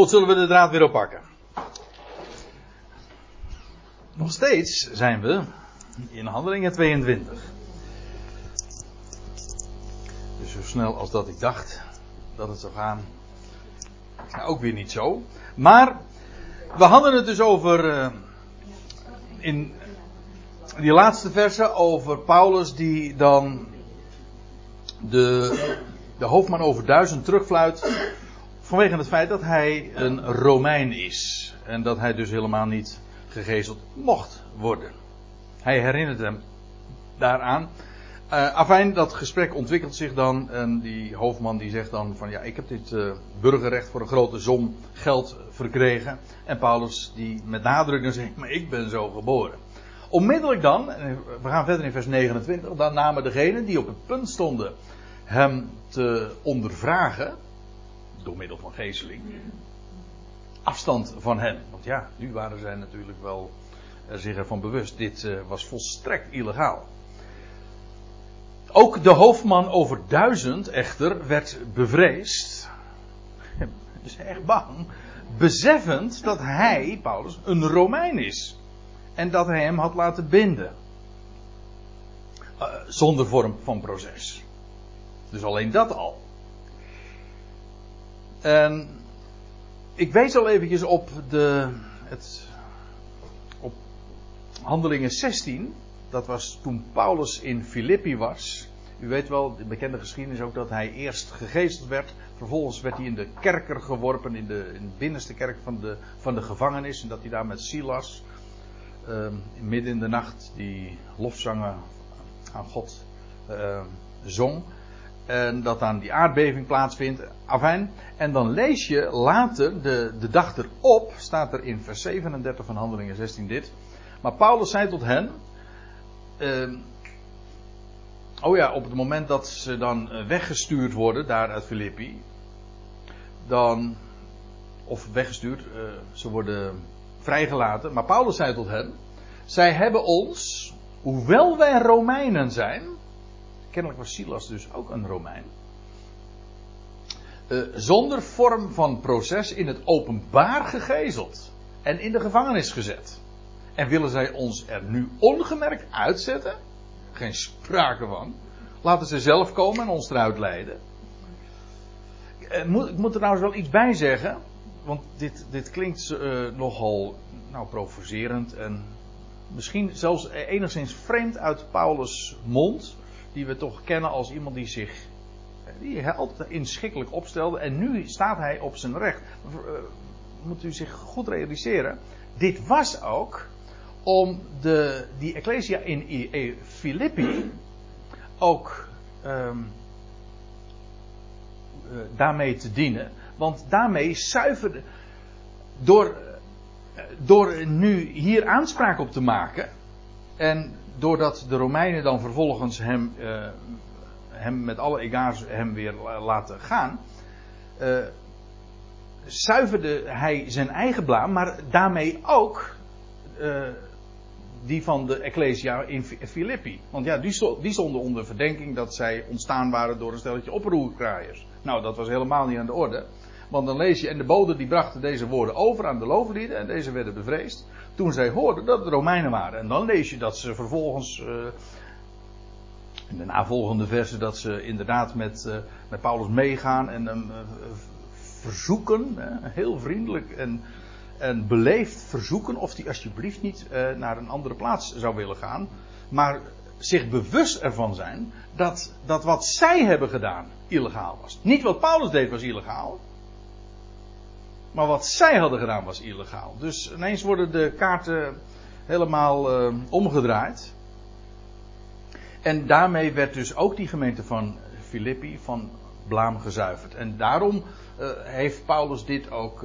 Goed, zullen we de draad weer oppakken? Nog steeds zijn we in handelingen 22. Dus zo snel als dat ik dacht dat het zou gaan, nou, ook weer niet zo. Maar we hadden het dus over uh, in die laatste verse over Paulus die dan de, de hoofdman over duizend terugfluit vanwege het feit dat hij een Romein is en dat hij dus helemaal niet gegezeld mocht worden. Hij herinnert hem daaraan. Uh, afijn, dat gesprek ontwikkelt zich dan en die hoofdman die zegt dan van ja, ik heb dit uh, burgerrecht voor een grote som geld verkregen. En Paulus die met nadruk dan zegt, maar ik ben zo geboren. Onmiddellijk dan, we gaan verder in vers 29, dan namen degenen die op het punt stonden hem te ondervragen, door middel van geesteling, afstand van hem. Want ja, nu waren zij natuurlijk wel zich ervan bewust, dit uh, was volstrekt illegaal. Ook de hoofdman over duizend echter werd bevreesd. Dus echt bang. Beseffend dat hij, Paulus, een Romein is. En dat hij hem had laten binden. Uh, zonder vorm van proces. Dus alleen dat al. En ik wees al eventjes op de, het, op handelingen 16 dat was toen Paulus in Filippi was. U weet wel, de bekende geschiedenis ook dat hij eerst gegezeld werd. Vervolgens werd hij in de kerker geworpen, in de, in binnenste kerk van de, van de gevangenis. En dat hij daar met Silas, uh, midden in de nacht, die lofzangen aan God uh, zong. En dat dan die aardbeving plaatsvindt. Afijn. En dan lees je later, de, de dag erop, staat er in vers 37 van Handelingen 16 dit. Maar Paulus zei tot hen, Uh, oh ja, op het moment dat ze dan eh, weggestuurd worden daar uit Filippi, dan, of weggestuurd, uh, ze worden vrijgelaten. Maar Paulus zei tot hen: Zij hebben ons, hoewel wij Romeinen zijn, kennelijk was Silas dus ook een Romein, uh, zonder vorm van proces in het openbaar gegezeld en in de gevangenis gezet. En willen zij ons er nu ongemerkt uitzetten? Geen sprake van. Laten ze zelf komen en ons eruit leiden. Ik moet, ik moet er trouwens wel iets bij zeggen. Want dit, dit klinkt uh, nogal nou, provocerend en misschien zelfs enigszins vreemd uit Paulus' mond. Die we toch kennen als iemand die zich die hij altijd inschikkelijk opstelde. En nu staat hij op zijn recht. Uh, moet u zich goed realiseren. Dit was ook om de, die Ecclesia in Filippi ook uh, daarmee te dienen. Want daarmee zuiverde. Door, door nu hier aanspraak op te maken. En doordat de Romeinen dan vervolgens hem, uh, hem met alle egaars hem weer laten gaan. Uh, zuiverde hij zijn eigen blaam, maar daarmee ook die van de Ecclesia in Filippi. Want ja, die stonden onder verdenking dat zij ontstaan waren door een stelletje oproerkraaiers. Nou, dat was helemaal niet aan de orde. Want dan lees je, en de boden die brachten deze woorden over aan de looflieden en deze werden bevreesd. Toen zij hoorden dat het Romeinen waren. En dan lees je dat ze vervolgens, uh, in de navolgende versen, dat ze inderdaad met, uh, met Paulus meegaan en hem uh, verzoeken, heel vriendelijk en en beleefd verzoeken of hij alsjeblieft niet naar een andere plaats zou willen gaan. Maar zich bewust ervan zijn dat, dat wat zij hebben gedaan illegaal was. Niet wat Paulus deed was illegaal. Maar wat zij hadden gedaan was illegaal. Dus ineens worden de kaarten helemaal uh, omgedraaid. En daarmee werd dus ook die gemeente van Filippi van blaam gezuiverd. En daarom uh, heeft Paulus dit ook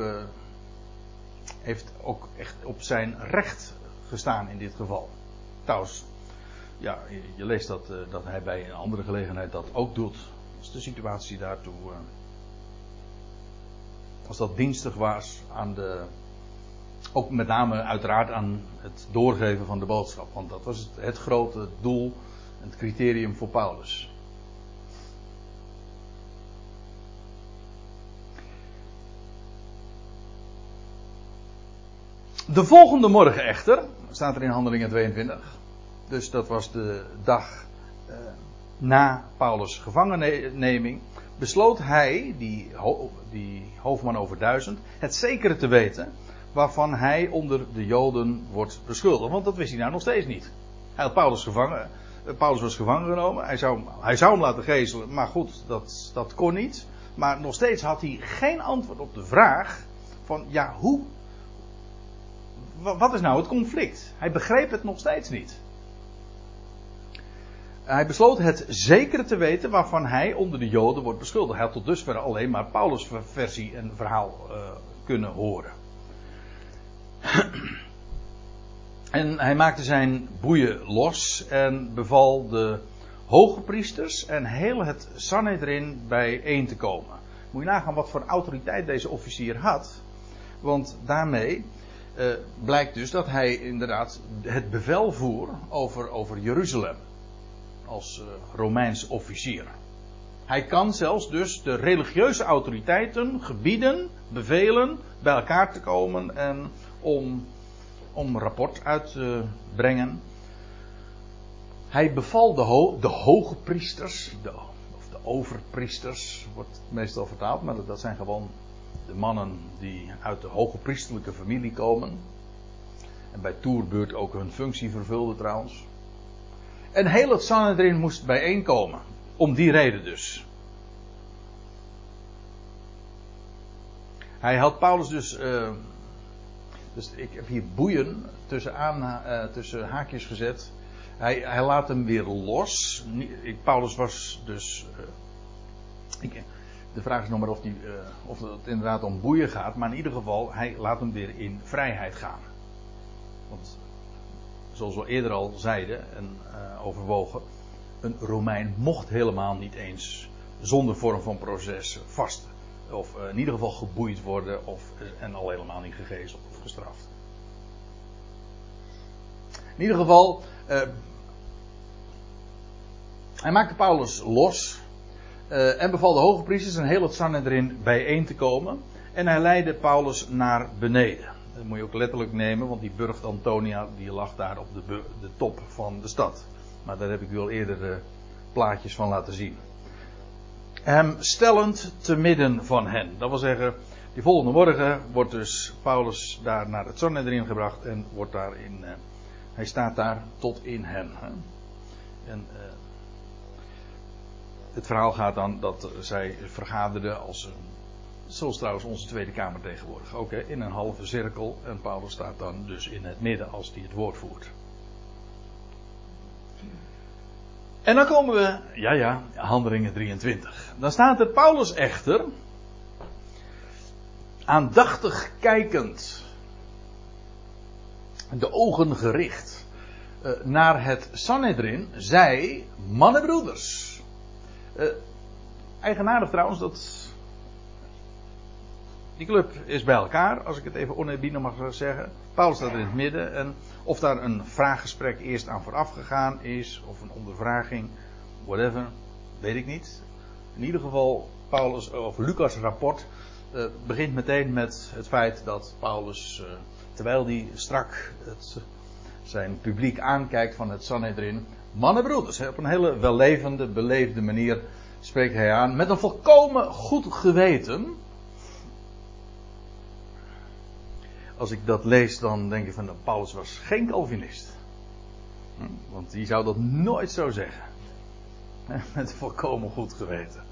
heeft ook echt op zijn recht gestaan in dit geval. Trouwens, ja, je, leest dat, dat hij bij een andere gelegenheid dat ook doet. Als de situatie daartoe. Als dat dienstig was aan de. Ook met name uiteraard aan het doorgeven van de boodschap. Want dat was het, grote doel, het criterium voor Paulus. De volgende morgen echter, staat er in Handelingen 22. Dus dat was de dag uh, na Paulus' gevangenneming. Besloot hij, die, ho die hoofdman over duizend, het zekere te weten waarvan hij onder de Joden wordt beschuldigd. Want dat wist hij nou nog steeds niet. Hij had Paulus gevangen. Eh, Paulus was gevangen genomen. Hij zou, hij zou hem laten gezelen. Maar goed, dat, dat kon niet. Maar nog steeds had hij geen antwoord op de vraag van ja, hoe. Wat is nou het conflict? Hij begreep het nog steeds niet. Hij besloot het zeker te weten waarvan hij onder de Joden wordt beschuldigd. Hij had tot dusver alleen maar Paulus' versie en verhaal uh, kunnen horen. En hij maakte zijn boeien los en beval de hoge priesters en heel het Sanhedrin bijeen te komen. Moet je nagaan wat voor autoriteit deze officier had. Want daarmee uh, blijkt dus dat hij inderdaad het bevel voer over, over Jeruzalem. Als uh, Romeins officier. Hij kan zelfs dus de religieuze autoriteiten gebieden, bevelen bij elkaar te komen en om, om rapport uit te brengen. Hij beval de, de hoge priesters, of de overpriesters, wordt meestal vertaald, maar dat zijn gewoon de mannen die uit de hoge priesterlijke familie komen. En bij toerbeurt ook hun functie vervulden trouwens. En heel het Sanhedrin moest bijeenkomen. Om die reden dus. Hij had Paulus dus. Uh, dus ik heb hier boeien tussen, aan, uh, tussen haakjes gezet. Hij, hij, laat hem weer los. Paulus was dus. Uh, ik, de vraag is nog maar of, die, of het inderdaad om boeien gaat. Maar in ieder geval, hij laat hem weer in vrijheid gaan. Want zoals we eerder al zeiden en uh, overwogen, een Romein mocht helemaal niet eens zonder vorm van proces vast. Of uh, in ieder geval geboeid worden of, en al helemaal niet gegezeld of gestraft. In ieder geval, hij maakte Paulus los en beval de hoge priesters en heel het Sanhedrin bijeen te komen. En hij leidde Paulus naar beneden. Dat moet je ook letterlijk nemen, want die burcht Antonia die lag daar op de, de top van de stad. Maar daar heb ik u al eerder uh, plaatjes van laten zien. Hem stellend te midden van hen. Dat wil zeggen, die volgende morgen wordt dus Paulus daar naar het Sanhedrin gebracht en wordt daar in, uh, hij staat daar tot in hen. Hè. En uh, het verhaal gaat dan dat zij vergaderden als een Zoals trouwens onze Tweede Kamer tegenwoordig ook, hè, in een halve cirkel. En Paulus staat dan dus in het midden als hij het woord voert. En dan komen we, ja ja, handelingen 23. Dan staat er Paulus echter, aandachtig kijkend, de ogen gericht, uh, naar het Sanhedrin, zij, mannenbroeders. Uh, eigenaardig trouwens, dat die club is bij elkaar, als ik het even oneerbiedig mag zeggen. Paulus staat in het midden. En of daar een vraaggesprek eerst aan vooraf gegaan is, of een ondervraging, whatever, weet ik niet. In ieder geval, Paulus, of Lucas' rapport uh, begint meteen met het feit dat Paulus, uh, terwijl hij strak het, zijn publiek aankijkt van het Sanhedrin, mannenbroeders, op een hele wellevende, beleefde manier spreekt hij aan, met een volkomen goed geweten als ik dat lees, dan denk ik van nou, Paulus was geen Calvinist. Hm? Want die zou dat nooit zo zeggen. Met volkomen goed geweten.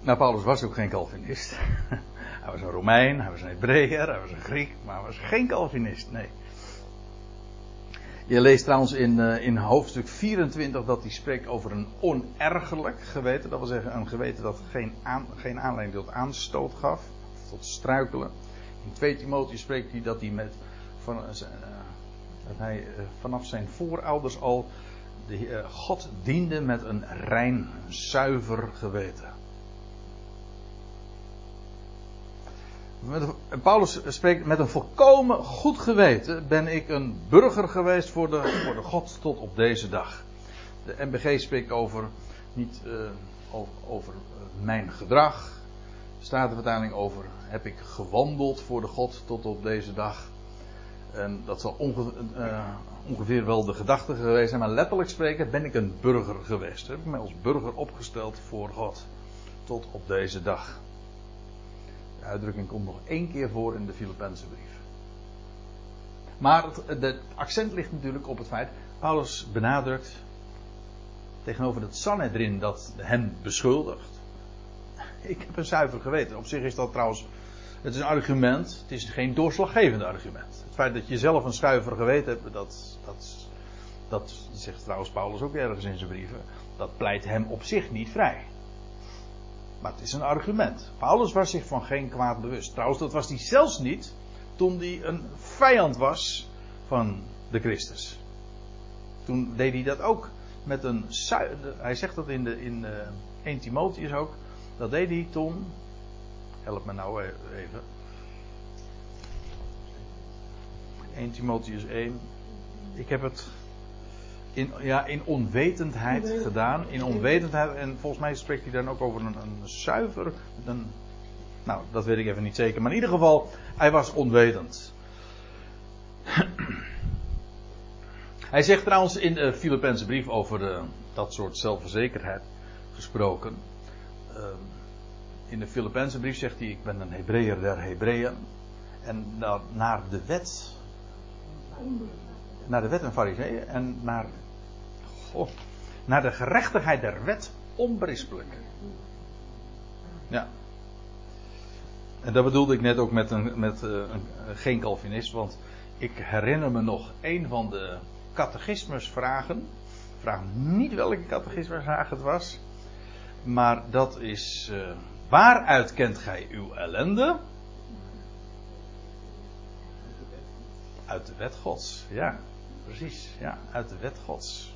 Nou, Paulus was ook geen Calvinist. Hij was een Romein, hij was een Hebreeër, hij was een Griek, maar hij was geen Calvinist, nee. Je leest trouwens in, uh, in hoofdstuk 24 dat hij spreekt over een onergerlijk geweten. Dat wil zeggen een geweten dat geen, aan, geen aanleiding tot aanstoot gaf, tot struikelen. In 2 Timotheus spreekt hij dat hij, met, van, uh, dat hij vanaf zijn voorouders al de, God diende met een rein, zuiver geweten. Paulus spreekt met een volkomen goed geweten. Ben ik een burger geweest voor de, voor de God tot op deze dag. De MBG spreekt over niet uh, over, over, mijn gedrag. Statenvertaling over heb ik gewandeld voor de God tot op deze dag. En dat zal uh, ongeveer wel de gedachte geweest zijn, maar letterlijk spreken ben ik een burger geweest. Heb ik mij als burger opgesteld voor God tot op deze dag. De uitdrukking komt nog één keer voor in de Filipijnse brief. Maar het, het, accent ligt natuurlijk op het feit, Paulus benadrukt tegenover het Sanhedrin dat hem beschuldigt. Ik heb een zuiver geweten. Op zich is dat trouwens, het is een argument, het is geen doorslaggevend argument. Het feit dat je zelf een zuiver geweten hebt, dat, dat, dat zegt trouwens Paulus ook ergens in zijn brieven, dat pleit hem op zich niet vrij. Maar het is een argument. Paulus was zich van geen kwaad bewust. Trouwens, dat was hij zelfs niet toen hij een vijand was van de Christus. Toen deed hij dat ook met een. Hij zegt dat in, de, in uh, 1 Timotheus ook. Dat deed hij toen. Help me nou even. 1 Timotheus 1. Ik heb het in, ja, in onwetendheid gedaan. In onwetendheid. En volgens mij spreekt hij dan ook over een, een zuiver. Een, nou, dat weet ik even niet zeker. Maar in ieder geval, hij was onwetend. Hij zegt trouwens in de Filipijnse brief over dat soort zelfverzekerdheid gesproken. Uh, in de Filipijnse brief zegt hij: Ik ben een Hebreeër der Hebreeën. En naar de wet. Naar de wet en fariseeën. En naar. Goh, naar de gerechtigheid der wet onberispelijk. Ja. En dat bedoelde ik net ook met, een, met uh, een, geen Calvinist. Want ik herinner me nog een van de catechismusvragen. Vraag niet welke catechismusvraag het was. Maar dat is. Uh, waaruit kent gij uw ellende? Uit de wet Gods. Ja, precies. Ja, uit de wet Gods.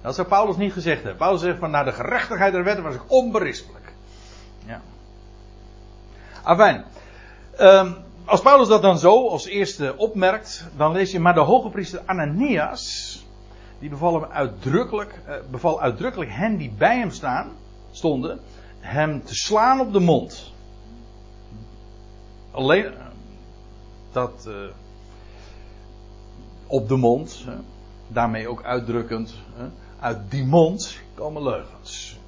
Dat zou Paulus niet gezegd hebben. Paulus zegt van naar de gerechtigheid der wet was ik onberispelijk. Ja. Afijn. Um, als Paulus dat dan zo als eerste opmerkt, dan lees je, maar de hoge priester Ananias, die beval hem uitdrukkelijk, uh, beval uitdrukkelijk hen die bij hem staan, stonden, hem te slaan op de mond. Alleen, uh, dat, uh, op de mond, daarmee ook uitdrukkend, uit die mond komen leugens.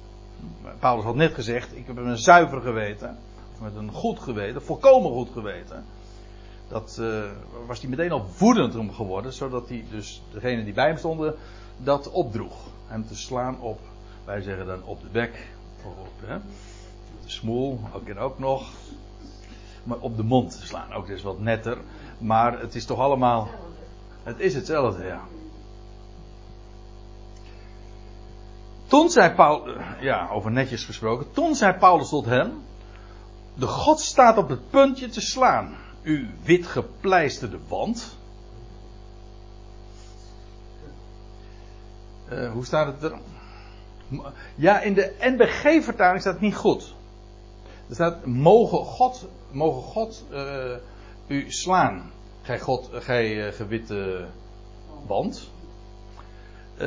Paulus had net gezegd, ik heb een zuiver geweten met een goed geweten, volkomen goed geweten. Dat uh, was hij meteen al woedend om geworden, zodat hij dus degene die bij hem stonden dat opdroeg. Hem te slaan op, wij zeggen dan op de bek, of op hè, de smoel, ook en ook nog. Maar op de mond te slaan, ook is wat netter. Maar het is toch allemaal, het is hetzelfde, ja. Toen zei Paulus, ja, over netjes gesproken, toen zei Paulus tot hem, de God staat op het puntje te slaan. Uw wit gepleisterde wand. Uh, hoe staat het er? Ja, in de NBG-vertaling staat het niet goed. Er staat: Mogen God, mogen God uh, u slaan, gij, God, gij uh, gewitte wand.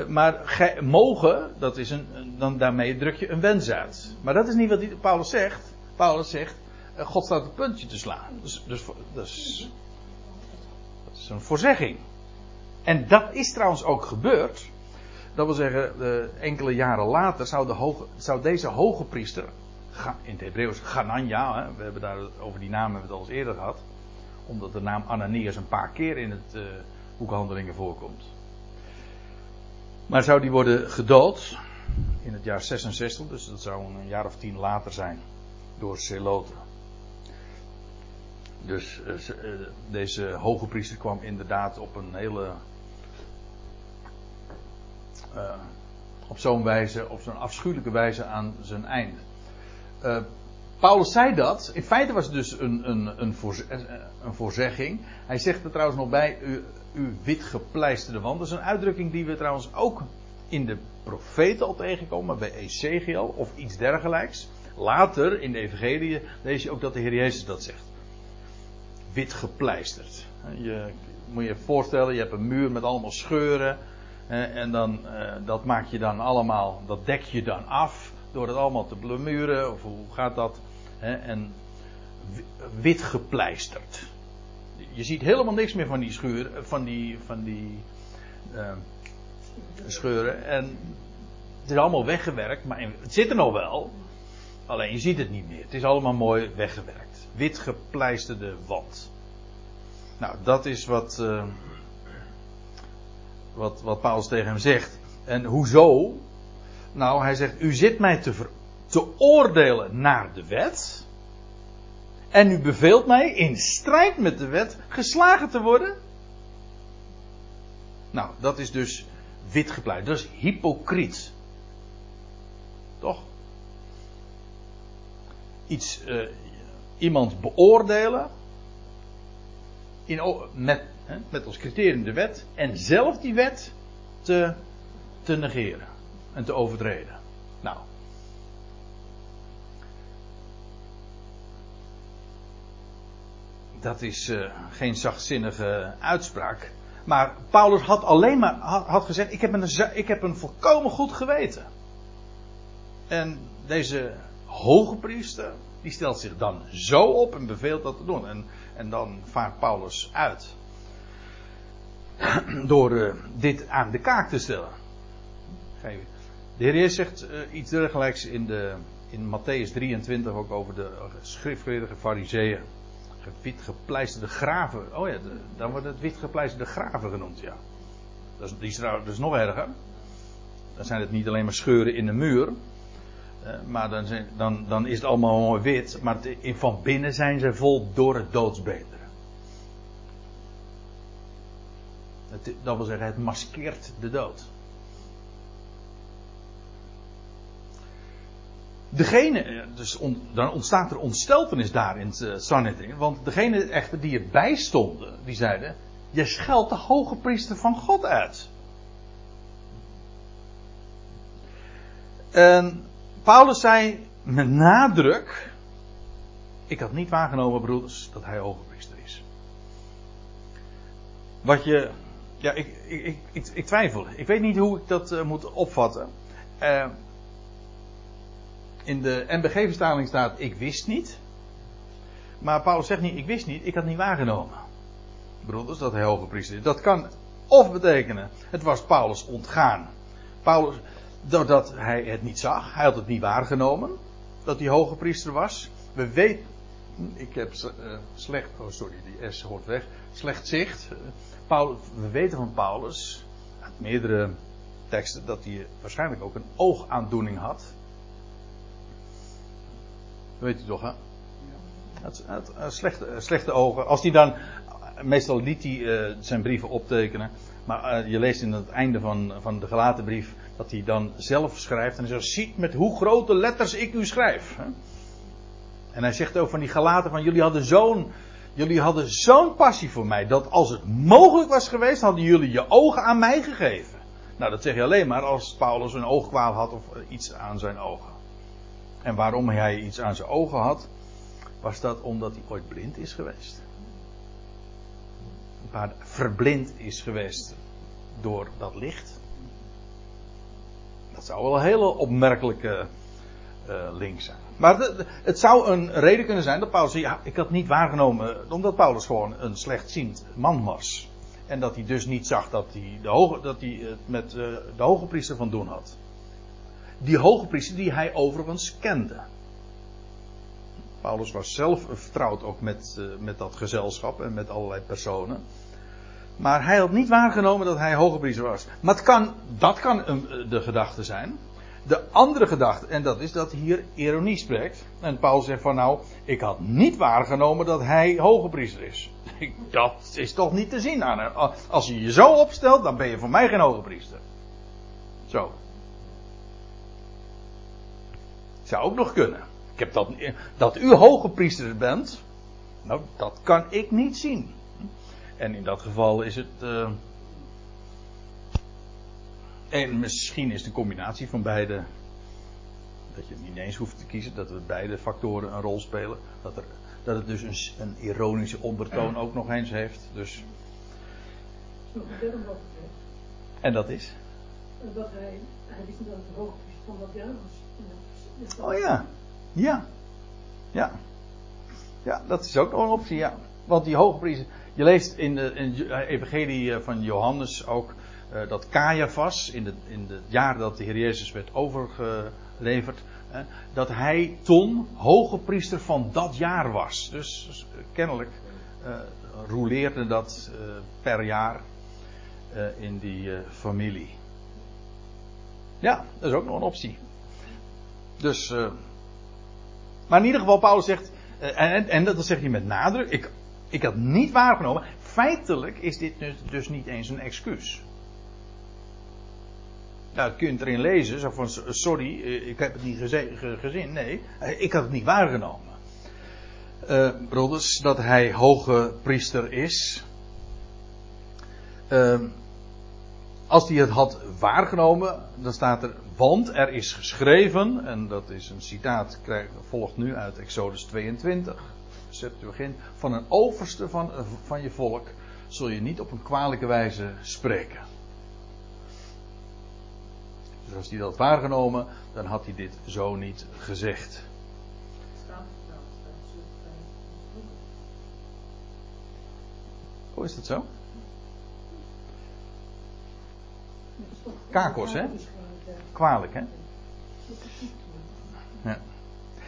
maar gij, mogen, dat is een, dan daarmee druk je een wens uit. Maar dat is niet wat Paulus zegt. Paulus zegt: eh, God staat een puntje te slaan. Dus, dus, dus, dat is een voorzegging. En dat is trouwens ook gebeurd. Dat wil zeggen, enkele jaren later zou, de hoge, zou deze hoge priester, in het Hebreeuws Ganania, we hebben daar over die naam hebben we het al eens eerder gehad, omdat de naam Ananias een paar keer in het uh, boekhandelingen voorkomt. Maar zou die worden gedood in het jaar 66, dus dat zou een jaar of tien later zijn, door Celote. Dus uh, deze hoge priester kwam inderdaad op een hele. Op zo'n wijze, op zo'n afschuwelijke wijze aan zijn einde. Paulus zei dat. In feite was het dus een, een, een, een voorzegging. Hij zegt er trouwens nog bij: u, uw wit gepleisterde wand. Dat is een uitdrukking die we trouwens ook in de profeten al tegenkomen, bij Ezekiel of iets dergelijks. Later in de Evangelie lees je ook dat de Heer Jezus dat zegt wit gepleisterd. Je moet je voorstellen, je hebt een muur met allemaal scheuren. En dan, eh, dat maak je dan allemaal, dat dek je dan af door het allemaal te blamuren. Of hoe gaat dat? Hè, en wit gepleisterd. Je ziet helemaal niks meer van die van die, van die uh, scheuren. En het is allemaal weggewerkt, maar het zit er nog wel. Alleen je ziet het niet meer. Het is allemaal mooi weggewerkt. Wit gepleisterde wand. Nou, dat is wat, uh, wat, wat Paulus tegen hem zegt. En hoezo? Nou, hij zegt: U zit mij te, te oordelen naar de wet. En u beveelt mij in strijd met de wet geslagen te worden. Nou, dat is dus wit gepleit. Dat is hypocriet. Toch? Iets, uh, iemand beoordelen. In, met, hè, met als criterium de wet. En zelf die wet te, te negeren. En te overtreden. Nou. Dat is uh, geen zachtzinnige uitspraak. Maar Paulus had alleen maar had, gezegd: ik heb, een, ik heb een volkomen goed geweten. En deze hoge priester, die stelt zich dan zo op en beveelt dat te doen. En, en dan vaart Paulus uit. Door uh, dit aan de kaak te stellen. De Heer zegt uh, iets dergelijks in, de, in Matthäus 23 ook over de schriftgeleerde fariseeën wit gepleisterde graven. Oh ja, dan wordt het wit gepleisterde graven genoemd, ja. Dat is, die is, dat is nog erger. Dan zijn het niet alleen maar scheuren in de muur. Eh, maar dan, zijn, dan, dan, is het allemaal mooi wit. Maar van binnen zijn ze vol door het doodsbederen. dat wil zeggen, het maskeert de dood. Degene, dus dan ontstaat er ontsteltenis daar in het uh, Sanhedrin. Want degene echter die erbij stonden, die zeiden: Je scheldt de hoge priester van God uit. En Paulus zei met nadruk: Ik had niet waargenomen, broeders, dat hij hoge priester is. Wat je. Ja, ik, ik, ik, ik, twijfel. Ik weet niet hoe ik dat uh, moet opvatten. Uh, in de NBG-vertaling staat: Ik wist niet. Maar Paulus zegt niet: Ik wist niet, ik had niet waargenomen. Broeders, dat hoge priester. Dat kan of betekenen: Het was Paulus ontgaan. Paulus, doordat hij het niet zag, hij had het niet waargenomen. Dat hij hoge priester was. We weten. Ik heb uh, slecht. Oh, sorry, die S hoort weg. Slecht zicht. Paulus, we weten van Paulus. Uit meerdere teksten dat hij waarschijnlijk ook een oogaandoening had. Weet u toch, hè? Het, het, het, slechte, ogen. Als hij dan. Meestal liet hij zijn brieven optekenen. Maar je leest in het einde van, van de gelaten brief. dat hij dan zelf schrijft. En hij zegt: Ziet met hoe grote letters ik u schrijf. Hè? En hij zegt ook van die gelaten: van jullie hadden zo'n. Jullie hadden zo'n passie voor mij. dat als het mogelijk was geweest. hadden jullie je ogen aan mij gegeven. Nou, dat zeg je alleen maar als Paulus een oogkwaal had of iets aan zijn ogen. En waarom hij iets aan zijn ogen had, was dat omdat hij ooit blind is geweest. Maar verblind is geweest door dat licht. Dat zou wel een hele opmerkelijke uh, link zijn. Maar het zou een reden kunnen zijn dat Paulus ja, ik had niet waargenomen, omdat Paulus gewoon een slechtziend man was. En dat hij dus niet zag dat hij, dat hij het met uh, de hoge priester van doen had. Die hoge priester die hij overigens kende. Paulus was zelf vertrouwd ook met, uh, met dat gezelschap en met allerlei personen. Maar hij had niet waargenomen dat hij hoge priester was. Maar het kan, dat kan een, de gedachte zijn. De andere gedachte, en dat is dat hier ironie spreekt. En Paulus zegt van nou, ik had niet waargenomen dat hij hoge priester is. Dat is toch niet te zien aan hem. Als je je zo opstelt, dan ben je voor mij geen hoge priester. Zo. Zou ook nog kunnen. Ik heb dat, dat u hoge priester bent. Nou, dat kan ik niet zien. En in dat geval is het. Uh, en misschien is de combinatie van beide. Dat je het niet eens hoeft te kiezen, dat we beide factoren een rol spelen. Dat, er, dat het dus een, een ironische ondertoon ook nog eens heeft. Dus. En dat is? Dat hij, hij wist niet dat het van wat was. Oh ja, ja. Ja. Ja, dat is ook nog een optie, ja. Want die hoge priester, je leest in de, in evangelie van Johannes ook uh, dat Caiaphas, in, de, in het jaar dat de Heer Jezus werd overgeleverd, uh, dat hij toen hoge priester van dat jaar was. Dus, dus kennelijk uh, roleerde dat per jaar in die familie. Ja, dat is ook nog een optie. Dus, maar in ieder geval, Paulus zegt, en, en dat zegt hij met nadruk, ik, ik had niet waargenomen. Feitelijk is dit dus, dus niet eens een excuus. Nou, je kunt erin lezen, zo van sorry, eh, ik heb het niet gezien. Nee, eh, ik had het niet waargenomen. Uh, broeders, dat hij hoge priester is. Uh, als hij het had waargenomen, dan staat er, want er is geschreven, en dat is een citaat, volgt nu uit Exodus 22, Septuagint, van een overste van, van je volk zul je niet op een kwalijke wijze spreken. Dus als hij dat waargenomen, dan had hij dit zo niet gezegd. Hoe is dat zo? Kakos, hè? Kwalijk, hè? Ja.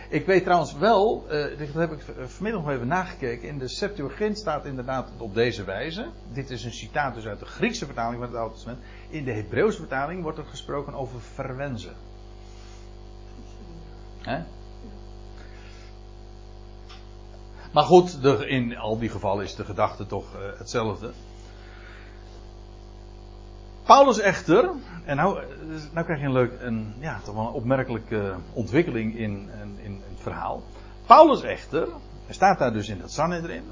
Ik weet trouwens wel, uh, dat heb ik vanmiddag nog even nagekeken. In de Septuagint staat inderdaad op deze wijze. Dit is een citaat dus uit de Griekse vertaling van het Oude Testament. In de Hebreeuwse vertaling wordt er gesproken over verwenzen. Hè? Maar goed, in al die gevallen is de gedachte toch uh, hetzelfde. Paulus echter, en nou, nou krijg je een leuk, een, ja, toch wel een opmerkelijke ontwikkeling in, in, in het verhaal. Paulus echter, hij staat daar dus in het Sanhedrin,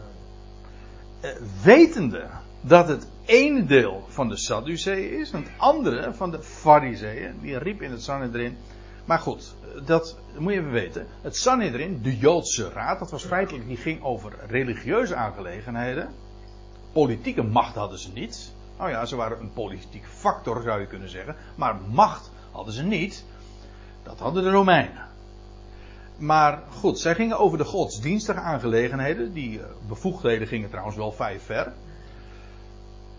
eh, wetende dat het ene deel van de Sadduceeën is, en het andere van de Fariseeën, die riep in het Sanhedrin. Maar goed, dat moet je even weten. Het Sanhedrin, de Joodse raad, dat was feitelijk, die ging over religieuze aangelegenheden. Politieke macht hadden ze niet. Nou ja, ze waren een politiek factor zou je kunnen zeggen. Maar macht hadden ze niet. Dat hadden de Romeinen. Maar goed, zij gingen over de godsdienstige aangelegenheden. Die eh, bevoegdheden gingen trouwens wel vijf ver.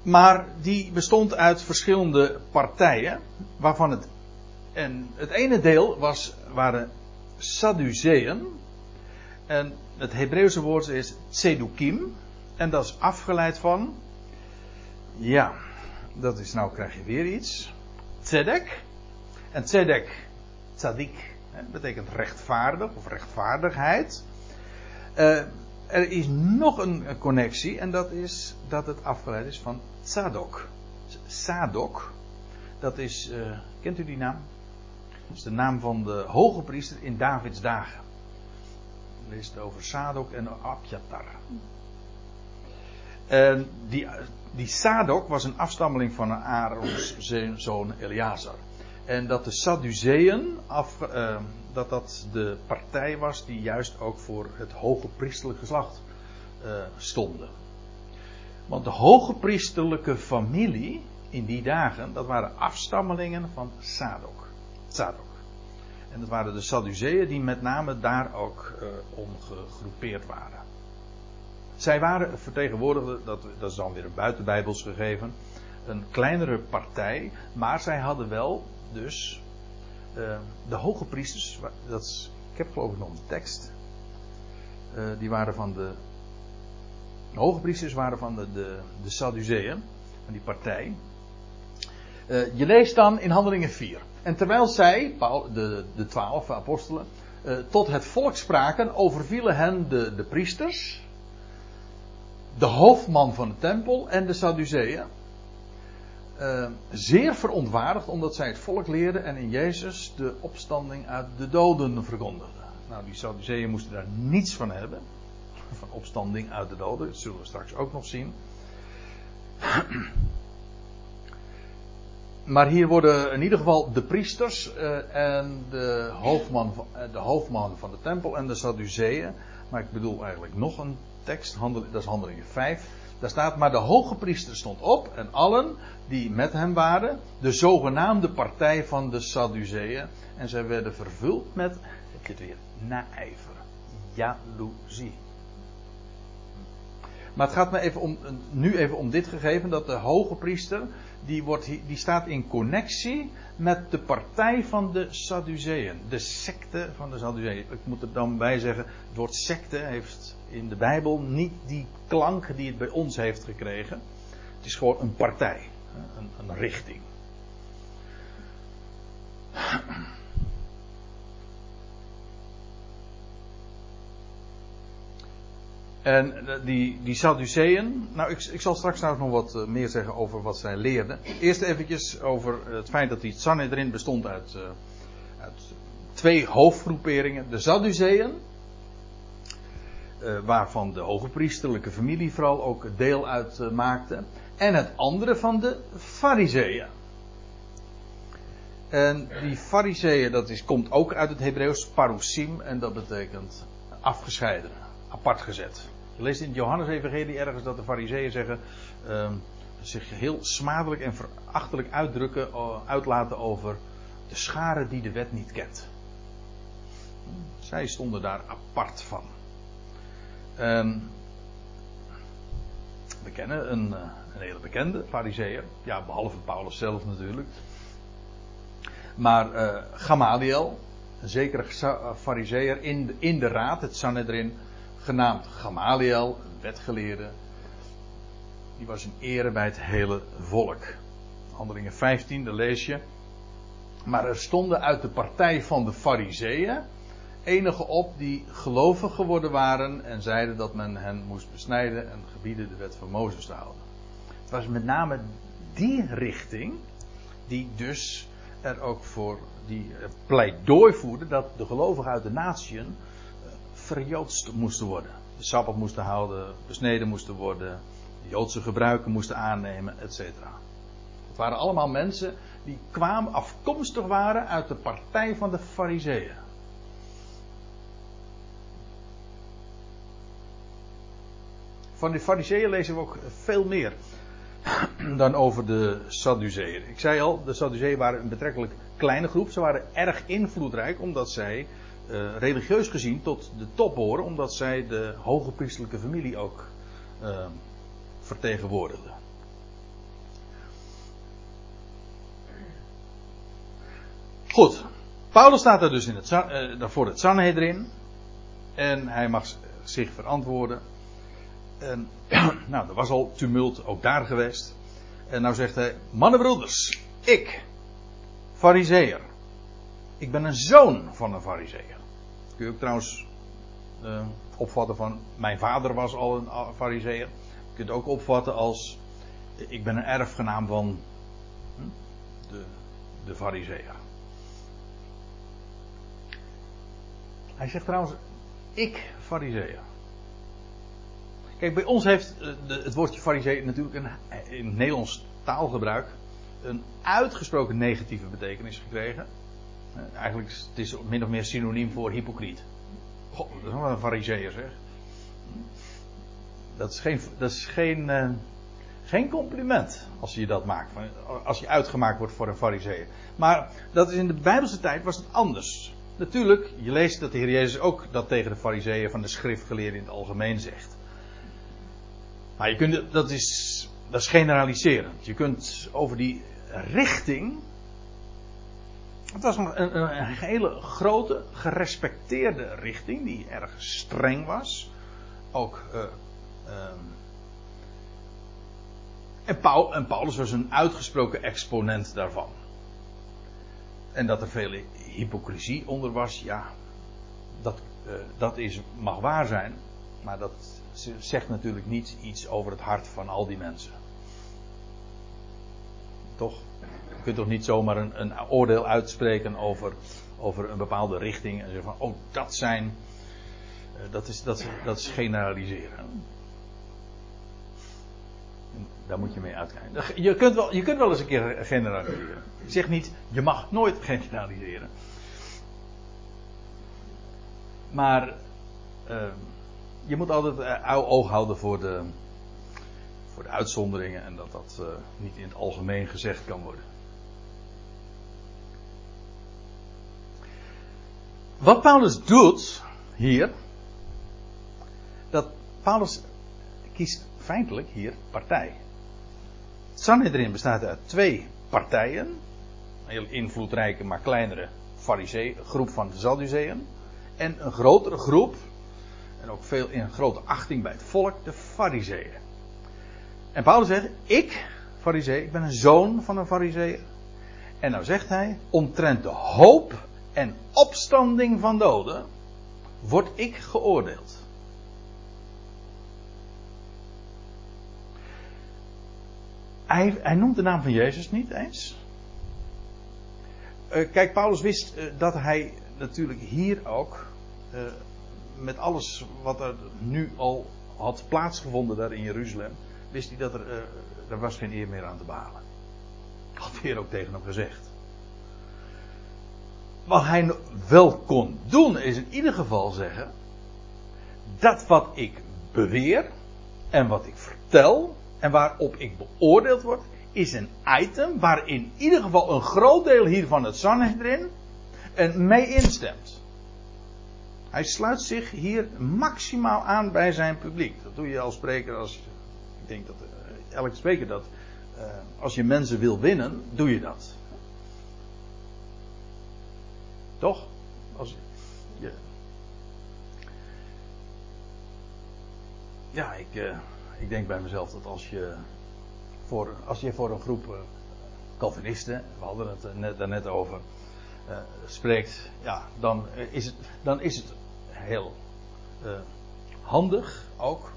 Maar die bestond uit verschillende partijen. Waarvan het. En het ene deel was, waren Sadduceeën. En het Hebreeuwse woord is Tzedukim. En dat is afgeleid van ja, dat is nou krijg je weer iets. Tzedek. En tzedek, tzadik, betekent rechtvaardig of rechtvaardigheid. Uh, er is nog een connectie en dat is dat het afgeleid is van tzadok. Sadok, dat is, uh, kent u die naam? Dat is de naam van de hoge priester in Davids dagen. Lees het over Sadok en Abjatar. En die, die Sadok was een afstammeling van Aarons zoon Eleazar. En dat de Sadduceeën, af, uh, dat dat de partij was die juist ook voor het hoge priesterlijk geslacht uh, stonden. Want de hoge priesterlijke familie in die dagen, dat waren afstammelingen van Sadok. Sadok. En dat waren de Sadduceeën die met name daar ook uh, om gegroepeerd waren. Zij waren vertegenwoordigde, dat, dat is dan weer een buitenbijbels gegeven, een kleinere partij, maar zij hadden wel dus uh, de hoge priesters, dat is, ik heb geloof ik nog een tekst, uh, die waren van de, de hoge priesters waren van de, de, de Sadduceeën, van die partij. Uh, je leest dan in Handelingen 4. En terwijl zij, de, de twaalf apostelen, tot het volk spraken, overvielen hen de, de priesters de hoofdman van de tempel en de Sadduceeën. Uh, zeer verontwaardigd omdat zij het volk leerden en in Jezus de opstanding uit de doden verkondigden. Nou, die Sadduceeën moesten daar niets van hebben. Van opstanding uit de doden, dat zullen we straks ook nog zien. Maar hier worden in ieder geval de priesters uh, en de hoofdman, van, uh, de hoofdman van de tempel en de Sadduceeën. Maar ik bedoel eigenlijk nog een tekst, dat is handelingen 5. Daar staat, maar de hoge priester stond op en allen die met hem waren, de zogenaamde partij van de Sadduceeën. En zij werden vervuld met, heb je het weer, naijver. jaloezie. Maar het gaat me even om, nu even om dit gegeven, dat de hoge priester, die, wordt, die staat in connectie met de partij van de Sadduceeën. De secte van de Sadduceeën. Ik moet er dan bij zeggen, het woord secte heeft in de Bijbel niet die klank die het bij ons heeft gekregen. Het is gewoon een partij, een, een richting. En eh, die, die Sadduceeën, nou ik, ik zal straks nog wat eh, meer zeggen over wat zij leerden. Eerst eventjes over het feit dat die Sanhedrin bestond uit, uh, uit twee hoofdgroeperingen. De Sadduceeën, waarvan de hoge priesterlijke familie vooral ook deel uitmaakte. Uh, en het andere van de Fariseeën. En die Fariseeën, dat is, komt ook uit het Hebreeuws parousim en dat betekent afgescheiden, apart gezet. Je leest in het Johannes-evangelie ergens dat de fariseeën zeggen, uh, zich heel smadelijk en verachtelijk uitdrukken, uh, uitlaten over de scharen die de wet niet kent. Zij stonden daar apart van. En we kennen een, eh, een hele bekende fariseer, ja, behalve Paulus zelf natuurlijk. Maar uh, Gamaliel, een zekere fariseer in, de, in de raad, het Sanhedrin, genaamd Gamaliel, een wetgeleerde. Die was een ere bij het hele volk. Handelingen 15, daar lees je. Maar er stonden uit de partij van de Fariseeën enige op die gelovig geworden waren en zeiden dat men hen moest besnijden en gebieden de wet van Mozes te houden. Het was met name die richting die dus er ook voor die pleidooi voerde dat de gelovigen uit de natieën verjoodst moesten worden. De sabbat moesten houden, besneden moesten worden, de Joodse gebruiken moesten aannemen, etc. Het waren allemaal mensen die kwamen, afkomstig waren uit de partij van de Fariseeën. Van de Fariseeën lezen we ook veel meer dan over de Sadduceeën. Ik zei al, de Sadduceeën waren een betrekkelijk kleine groep. Ze waren erg invloedrijk omdat zij uh, religieus gezien tot de top horen, omdat zij de hoge priestelijke familie ook uh, vertegenwoordigden. Goed, Paulus staat er dus in het, uh, voor het Sanhedrin en hij mag zich verantwoorden. En, nou, er was al tumult ook daar geweest. En nou zegt hij, mannenbroeders, ik, fariseer, ik ben een zoon van een fariseer. Kun je ook trouwens uh, opvatten van mijn vader was al een fariseer. Je kunt ook opvatten als ik ben een erfgenaam van hm, de, de fariseer. Hij zegt trouwens, ik fariseer. Kijk, bij ons heeft eh, het woordje fariseer natuurlijk in het Nederlands taalgebruik een uitgesproken negatieve betekenis gekregen. Eh, eigenlijk is het is min of meer synoniem voor hypocriet. God, dat is wel een fariseer zeg. Dat is geen, dat is geen, uh, geen compliment als je dat maakt. Als je uitgemaakt wordt voor een fariseer. Maar dat is in de Bijbelse tijd was het anders. Natuurlijk, je leest dat de Heer Jezus ook dat tegen de fariseeën van de schriftgeleerden in het algemeen zegt. Maar je kunt, dat is, dat is generaliserend. Je kunt over die richting het was een, een, hele grote, gerespecteerde richting, die erg streng was. Ook. Uh, en, en, Paulus was een uitgesproken exponent daarvan. En dat er veel hypocrisie onder was, ja, dat, uh, dat is, mag waar zijn. Maar dat zegt natuurlijk niet iets over het hart van al die mensen. Toch? Je kunt toch niet zomaar een, een oordeel uitspreken over, over een bepaalde richting en zeggen van, oh, dat zijn, uh, dat, is, dat, dat is generaliseren. Daar moet je mee uitkijken. Je kunt, wel, je kunt wel eens een keer generaliseren. Zeg niet, je mag nooit generaliseren. Maar uh, je moet altijd uh, oog houden voor de, voor de uitzonderingen en dat dat uh, niet in het algemeen gezegd kan worden. Wat Paulus doet hier, dat Paulus kiest feitelijk hier partij. Sanhedrin bestaat uit twee partijen. Een heel invloedrijke, maar kleinere farisee, groep van de Sadduceeën. En een grotere groep, en ook veel in grote achting bij het volk, de fariseeën. En Paulus zegt, ik, farisee, ik ben een zoon van een farisee. En nou zegt hij, omtrent de hoop en opstanding van doden, word ik geoordeeld. Hij, hij noemt de naam van Jezus niet eens. Uh, kijk, Paulus wist uh, dat hij natuurlijk hier ook, uh, met alles wat er nu al had plaatsgevonden daar in Jeruzalem, wist hij dat er, er was geen eer meer aan te behalen. Had de Heer ook tegen hem gezegd. Wat hij wel kon doen, is in ieder geval zeggen: dat wat ik beweer en wat ik vertel en waarop ik beoordeeld word, is een item waar in ieder geval een groot deel hiervan het Sanhedrin en mee instemt. Hij sluit zich hier maximaal aan bij zijn publiek. Dat doe je als spreker, als, ik denk dat uh, elke spreker dat, uh, als je mensen wil winnen, doe je dat. Toch? Als. Ja, ik, uh, ik denk bij mezelf dat als je voor, als je voor een groep Calvinisten, we hadden het net, daarnet over, spreekt, ja, dan is het, dan is het heel handig ook.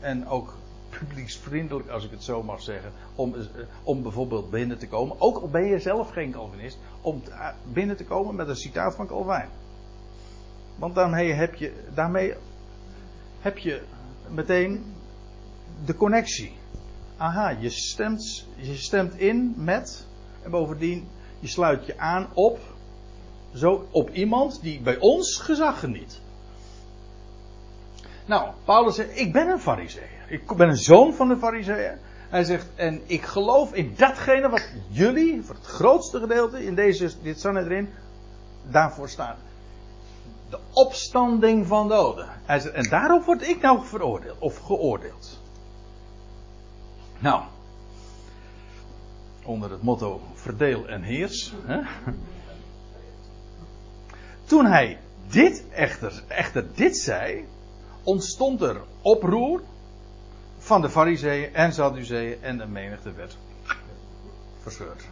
En ook publieksvriendelijk, als ik het zo mag zeggen, om, om bijvoorbeeld binnen te komen, ook al ben je zelf geen Calvinist, om binnen te komen met een citaat van Calvijn. Want daarmee heb je, daarmee heb je meteen de connectie. Aha, je stemt, je stemt in met, en bovendien, je sluit je aan op, zo, op iemand die bij ons gezag geniet. Nou, Paulus zegt, ik ben een fariseer. Ik ben een zoon van een fariseer. Hij zegt, en ik geloof in datgene wat jullie, voor het grootste gedeelte in deze, dit Sanhedrin, daarvoor staan. De opstanding van doden. Hij zegt, en daarop word ik nou veroordeeld, of geoordeeld. Nou, onder het motto verdeel en heers. Hè? Toen hij dit echter, echter dit zei, ontstond er oproer van de fariseeën en sadduceeën en de menigte werd verscheurd.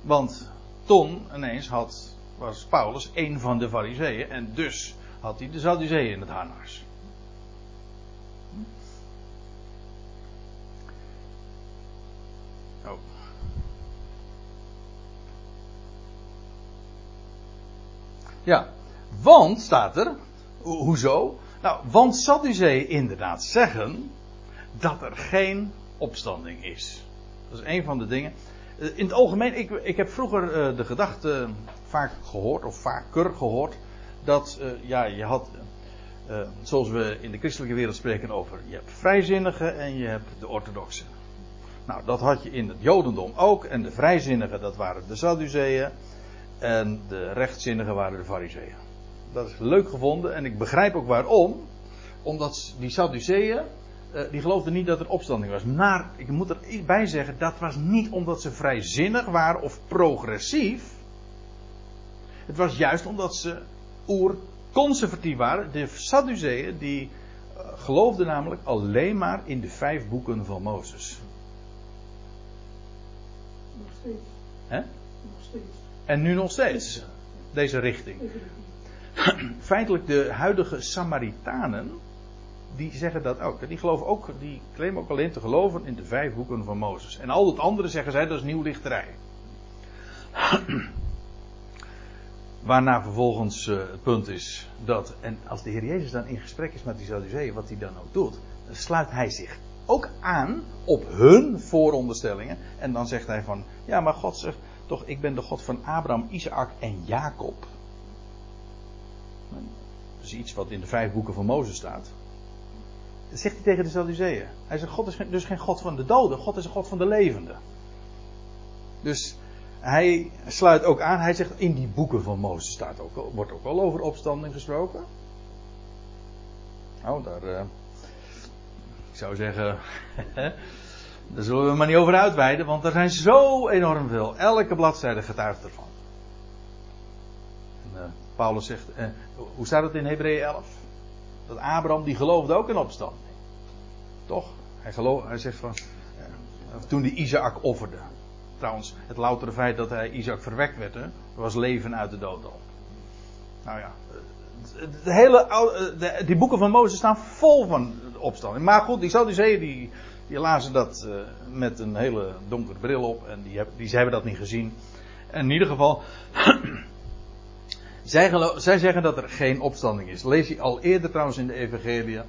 Want toen ineens had, was Paulus een van de fariseeën en dus had hij de sadduceeën in het harnas. Oh. Ja, want staat er, hoezo? Nou, want Sadduceeën inderdaad zeggen dat er geen opstanding is. Dat is een van de dingen. Eh, in het algemeen, ik, ik heb vroeger uh, de gedachte vaak gehoord, of vaker gehoord, dat uh, ja, je had, zoals we in de christelijke wereld spreken over, je hebt vrijzinnigen en je hebt de orthodoxen. Nou, dat had je in het Jodendom ook, en de vrijzinnigen dat waren de Sadduceeën, en de rechtzinnigen waren de Fariseeën. Dat is leuk gevonden en ik begrijp ook waarom, omdat die Sadduceeën, uh, die geloofden niet dat er opstanding was. Maar ik moet er bij zeggen, dat was niet omdat ze vrijzinnig waren of progressief. Het was juist omdat ze oer-conservatief waren. De Sadduceeën die uh, geloofden namelijk alleen maar in de vijf boeken van Mozes. Nog steeds. Hè? Nog steeds. En nu nog steeds. Deze richting. Feitelijk de huidige Samaritanen die zeggen dat ook. Die geloven ook, die claimen ook alleen te geloven in de vijf boeken van Mozes. En al het andere zeggen zij dat is nieuwlichterij. Waarna vervolgens uh, het punt is dat, en als de Heer Jezus dan in gesprek is met die Sadduceeën, wat hij dan ook doet, dan sluit hij zich ook aan op hun vooronderstellingen. En dan zegt hij van, ja maar God zegt toch, ik ben de God van Abraham, Isaac en Jacob. Dat is iets wat in de vijf boeken van Mozes staat. Dat zegt hij tegen de Sadduceeën. Hij zegt, God is dus geen God van de doden, God is een God van de levenden. Dus hij sluit ook aan, hij zegt, in die boeken van Mozes staat ook, wordt ook wel over opstanding gesproken. Nou, daar. Uh, ik zou zeggen. daar zullen we maar niet over uitweiden, want er zijn zo enorm veel. Elke bladzijde getuigt ervan. En, uh, Paulus zegt. Uh, hoe staat het in Hebreeën 11? Dat Abraham die geloofde ook in opstanding. Toch? Hij, geloof, hij zegt van. toen die Isaac offerde. Trouwens, het loutere feit dat hij Isaac verwekt werd, hè, was leven uit de dood al. Nou ja, de hele, de, die boeken van Mozes staan vol van opstanding. Maar goed, die Sadduceeën die, die lazen dat uh, met een hele donkere bril op. En die, heb, die ze hebben dat niet gezien. En in ieder geval, zij, zij, zeggen dat er geen opstanding is. Lees je al eerder trouwens in de Evangelie.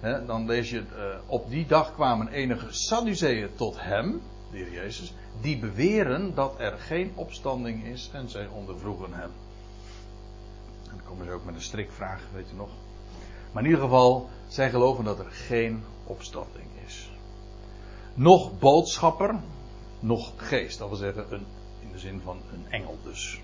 Hè, dan lees je, uh, op die dag kwamen enige Sadduceeën tot hem, de Jezus. Die beweren dat er geen opstanding is. En zij ondervroegen hem komen ze ook met een strikvraag, weet je nog. Maar in ieder geval, zij geloven dat er geen opstanding is. Nog boodschapper, nog geest. Dat wil zeggen, een, in de zin van een engel dus.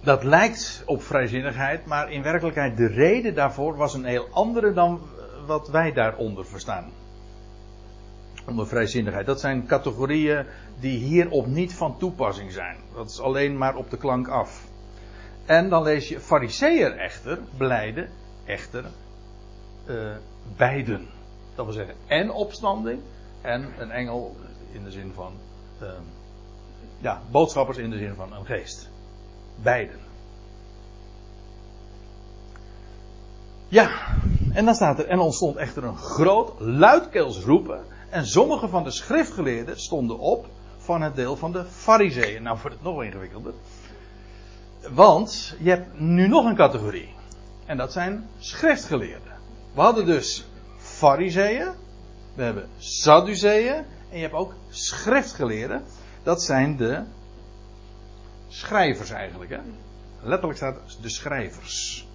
Dat lijkt op vrijzinnigheid, maar in werkelijkheid de reden daarvoor was een heel andere dan wat wij daaronder verstaan onder vrijzinnigheid. Dat zijn categorieën die hierop niet van toepassing zijn. Dat is alleen maar op de klank af. En dan lees je Fariseer echter, beleiden echter uh, beiden. Dat wil zeggen en opstanding en een engel in de zin van uh, ja, boodschappers in de zin van een geest. Beiden. Ja, en dan staat er, en ontstond echter een groot luidkeels roepen en sommige van de schriftgeleerden stonden op van het deel van de fariseeën. Nou wordt het nog ingewikkelder. Want je hebt nu nog een categorie. En dat zijn schriftgeleerden. We hadden dus fariseeën. We hebben sadduceeën. En je hebt ook schriftgeleerden. Dat zijn de schrijvers eigenlijk. Hè? Letterlijk staat de schrijvers.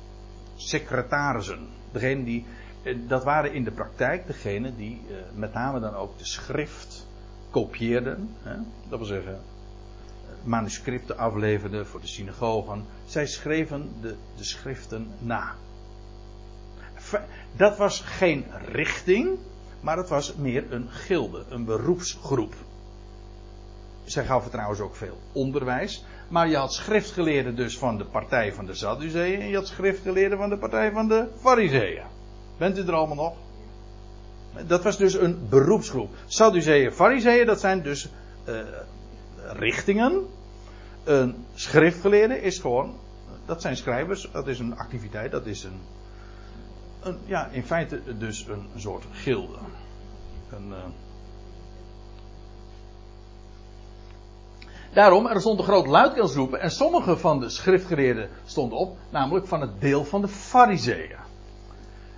Secretarissen. Degene die eh, dat waren in de praktijk degenen die eh, met name dan ook de schrift kopieerden. Hè? Dat wil zeggen, manuscripten afleverden voor de synagogen. Zij schreven de, de schriften na. Dat was geen richting, maar het was meer een gilde, een beroepsgroep. Zij gaven trouwens ook veel onderwijs. Maar je had schriftgeleerden dus van de partij van de Sadduceeën en je had schriftgeleerden van de partij van de Fariseeën. Bent u er allemaal nog? Dat was dus een beroepsgroep. Sadduceeën, Fariseeën, dat zijn dus uh, richtingen. Een schriftgeleerde is gewoon, dat zijn schrijvers, dat is een activiteit, dat is een, een ja, in feite dus een soort gilde. Een, uh, Daarom, er stond een groot luidkeelsroepen en sommige van de schriftgeleerden stonden op, namelijk van het deel van de fariseeën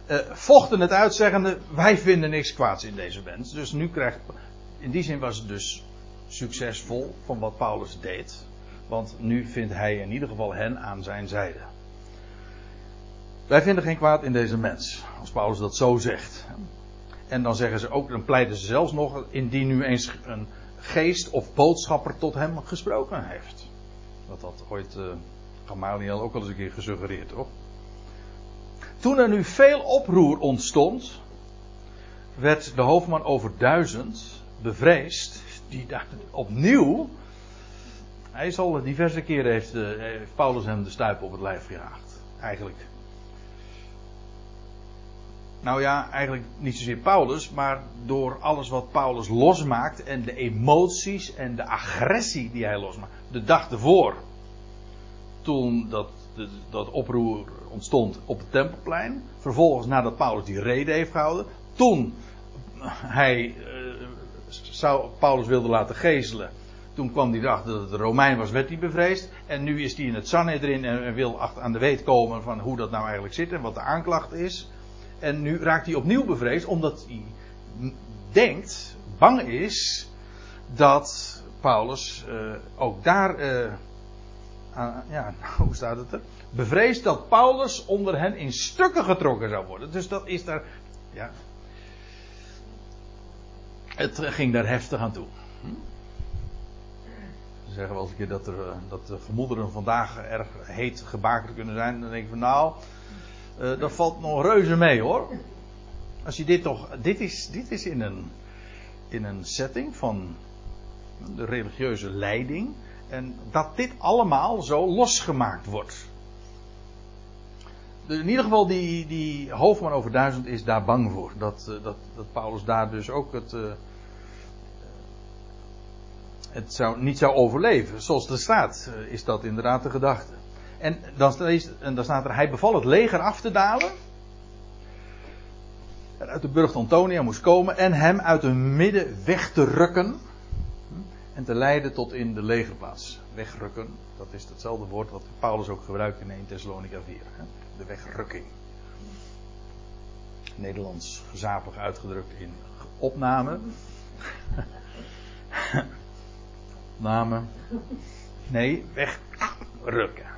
uh, vochten het uit, zeggende: Wij vinden niks kwaads in deze wens. Dus nu krijgt. In die zin was het dus succesvol van wat Paulus deed. Want nu vindt hij in ieder geval hen aan zijn zijde. Wij vinden geen kwaad in deze mens. Als Paulus dat zo zegt. En dan zeggen ze ook, dan pleiten ze zelfs nog, indien nu eens een geest of boodschapper tot hem gesproken heeft. Dat had ooit uh, Gamaliel ook al eens een keer gesuggereerd, toch? Toen er nu veel oproer ontstond, werd de hoofdman over duizend bevreesd, die daar opnieuw, hij is al diverse keren heeft, eh, heeft Paulus hem de stuip op het lijf gejaagd. Eigenlijk. Nou ja, eigenlijk niet zozeer Paulus, maar door alles wat Paulus losmaakt en de emoties en de agressie die hij losmaakt. De dag ervoor, toen dat, dat oproer ontstond op het Tempelplein. Vervolgens, nadat Paulus die reden heeft gehouden. Toen hij uh, zou, Paulus wilde laten gezelen. Toen kwam hij erachter dat het een Romein was, werd hij bevreesd. En nu is hij in het Sanhedrin en wil aan de weet komen van hoe dat nou eigenlijk zit en wat de aanklacht is. En nu raakt hij opnieuw bevreesd omdat hij denkt, bang is, dat Paulus uh, ook daar. Uh, ja, hoe staat het er? bevreesd dat Paulus onder hen in stukken getrokken zou worden. Dus dat is daar. Ja. Het ging daar heftig aan toe. Hm? zeggen wel eens een keer dat, er, eh, dat de gemoederen vandaag erg heet gebakerd kunnen zijn. Dan denk ik van nou, uh, dat valt nog reuze mee hoor. Als je dit toch. Dit is, dit is in, een, in een setting van de religieuze leiding. En dat dit allemaal zo losgemaakt wordt. in ieder geval, die, die hoofdman over duizend is daar bang voor. Dat, uh, dat, dat Paulus daar dus ook het. Uh, het zou, niet zou overleven. Zoals er staat, is dat inderdaad de gedachte. En dan, staat er: Hij beval het leger af te dalen. En uit de burcht Antonia moest komen en hem uit hun midden weg te rukken. En te leiden tot in de legerplaats. Wegrukken, dat is hetzelfde woord wat Paulus ook gebruikt in 1 Thessalonica 4. Hè? De wegrukking. Nederlands gezapig uitgedrukt in opname. Namen. Nee, wegrukken.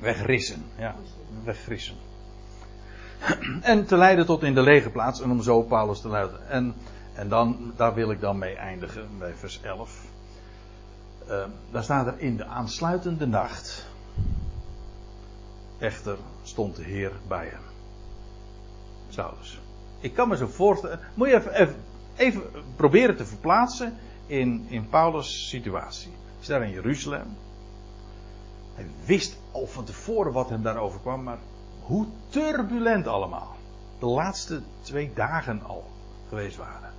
Wegrissen, ja. Wegrissen. En te leiden tot in de legerplaats en om zo Paulus te luiden. En, en dan, daar wil ik dan mee eindigen, bij vers 11. Uh, daar staat er in de aansluitende nacht. Echter stond de Heer bij hem. Saulus. Ik kan me zo voorstellen. Moet je even, even, even proberen te verplaatsen in, in Paulus' situatie. Hij is daar in Jeruzalem. Hij wist al van tevoren wat hem daarover kwam, maar hoe turbulent allemaal. De laatste twee dagen al geweest waren.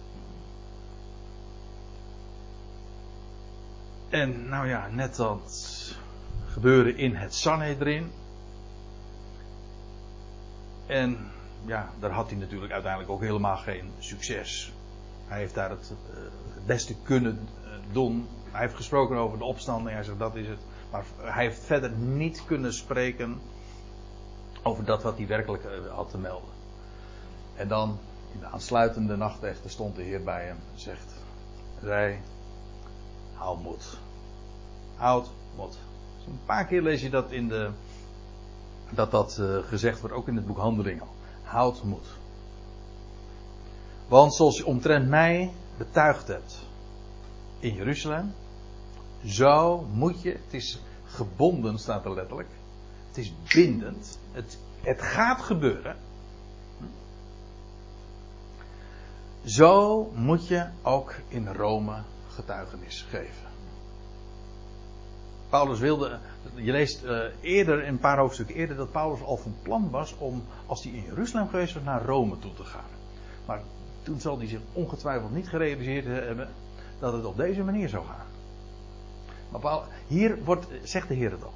En nou ja, net dat gebeuren in het Sanhedrin. En ja, daar had hij natuurlijk uiteindelijk ook helemaal geen succes. Hij heeft daar het, het beste kunnen doen. Hij heeft gesproken over de opstanding. Hij zegt dat is het. Maar hij heeft verder niet kunnen spreken over dat wat hij werkelijk had te melden. En dan in de aansluitende nacht echter stond de Heer bij hem en zegt: Zij, hou moed. Houd moed. Dus een paar keer lees je dat in de. Dat dat uh, gezegd wordt, ook in het boek Handelingen. Houd moed. Want zoals je omtrent mij betuigd hebt in Jeruzalem, zo moet je, het is gebonden staat er letterlijk, het is bindend, het, het gaat gebeuren. Zo moet je ook in Rome getuigenis geven. Paulus wilde, je leest uh, eerder, een paar hoofdstukken eerder, dat Paulus al van plan was om, als hij in Jeruzalem geweest was, naar Rome toe te gaan. Maar toen zal hij zich ongetwijfeld niet gerealiseerd hebben dat het op deze manier zou gaan. Paul, hier wordt, zegt de Heer het al.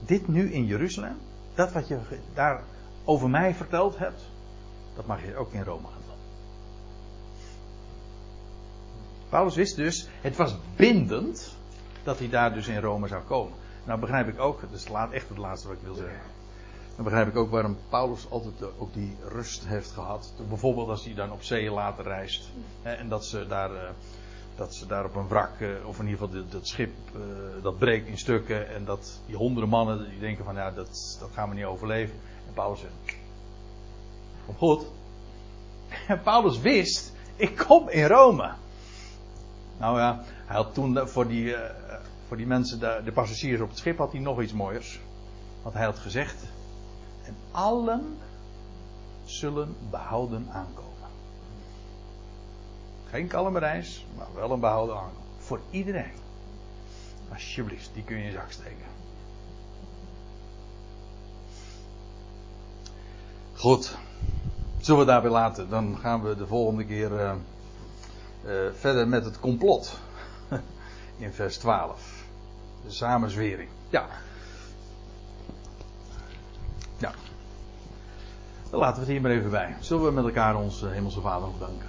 Dit nu in Jeruzalem, dat wat je daar over mij verteld hebt, dat mag je ook in Rome gaan doen. Paulus wist dus, het was bindend dat hij daar dus in Rome zou komen. Nou begrijp ik ook, dat is echt het laatste wat ik wil zeggen. Dan begrijp ik ook waarom Paulus altijd ook die rust heeft gehad. Bijvoorbeeld als hij dan op zee later reist. Hè, en dat ze daar, uh, dat ze daar op een wrak, uh, of in ieder geval dat schip, uh, dat breekt in stukken. En dat die honderden mannen die denken van ja, dat, dat gaan we niet overleven. En Paulus zegt, kom goed. En Paulus wist, ik kom in Rome. Nou ja, hij had toen voor die, voor die mensen, de passagiers op het schip, had hij nog iets mooiers. Want hij had gezegd, en allen zullen behouden aankomen. Geen kalme reis, maar wel een behouden aankomen. Voor iedereen. Alsjeblieft, die kun je in je zak steken. Goed. Zullen we daarbij laten? Dan gaan we de volgende keer uh, uh, verder met het complot. In vers 12. De samenzwering. Ja. Ja. Dan laten we het hier maar even bij. Zullen we met elkaar onze Hemelse Vader danken?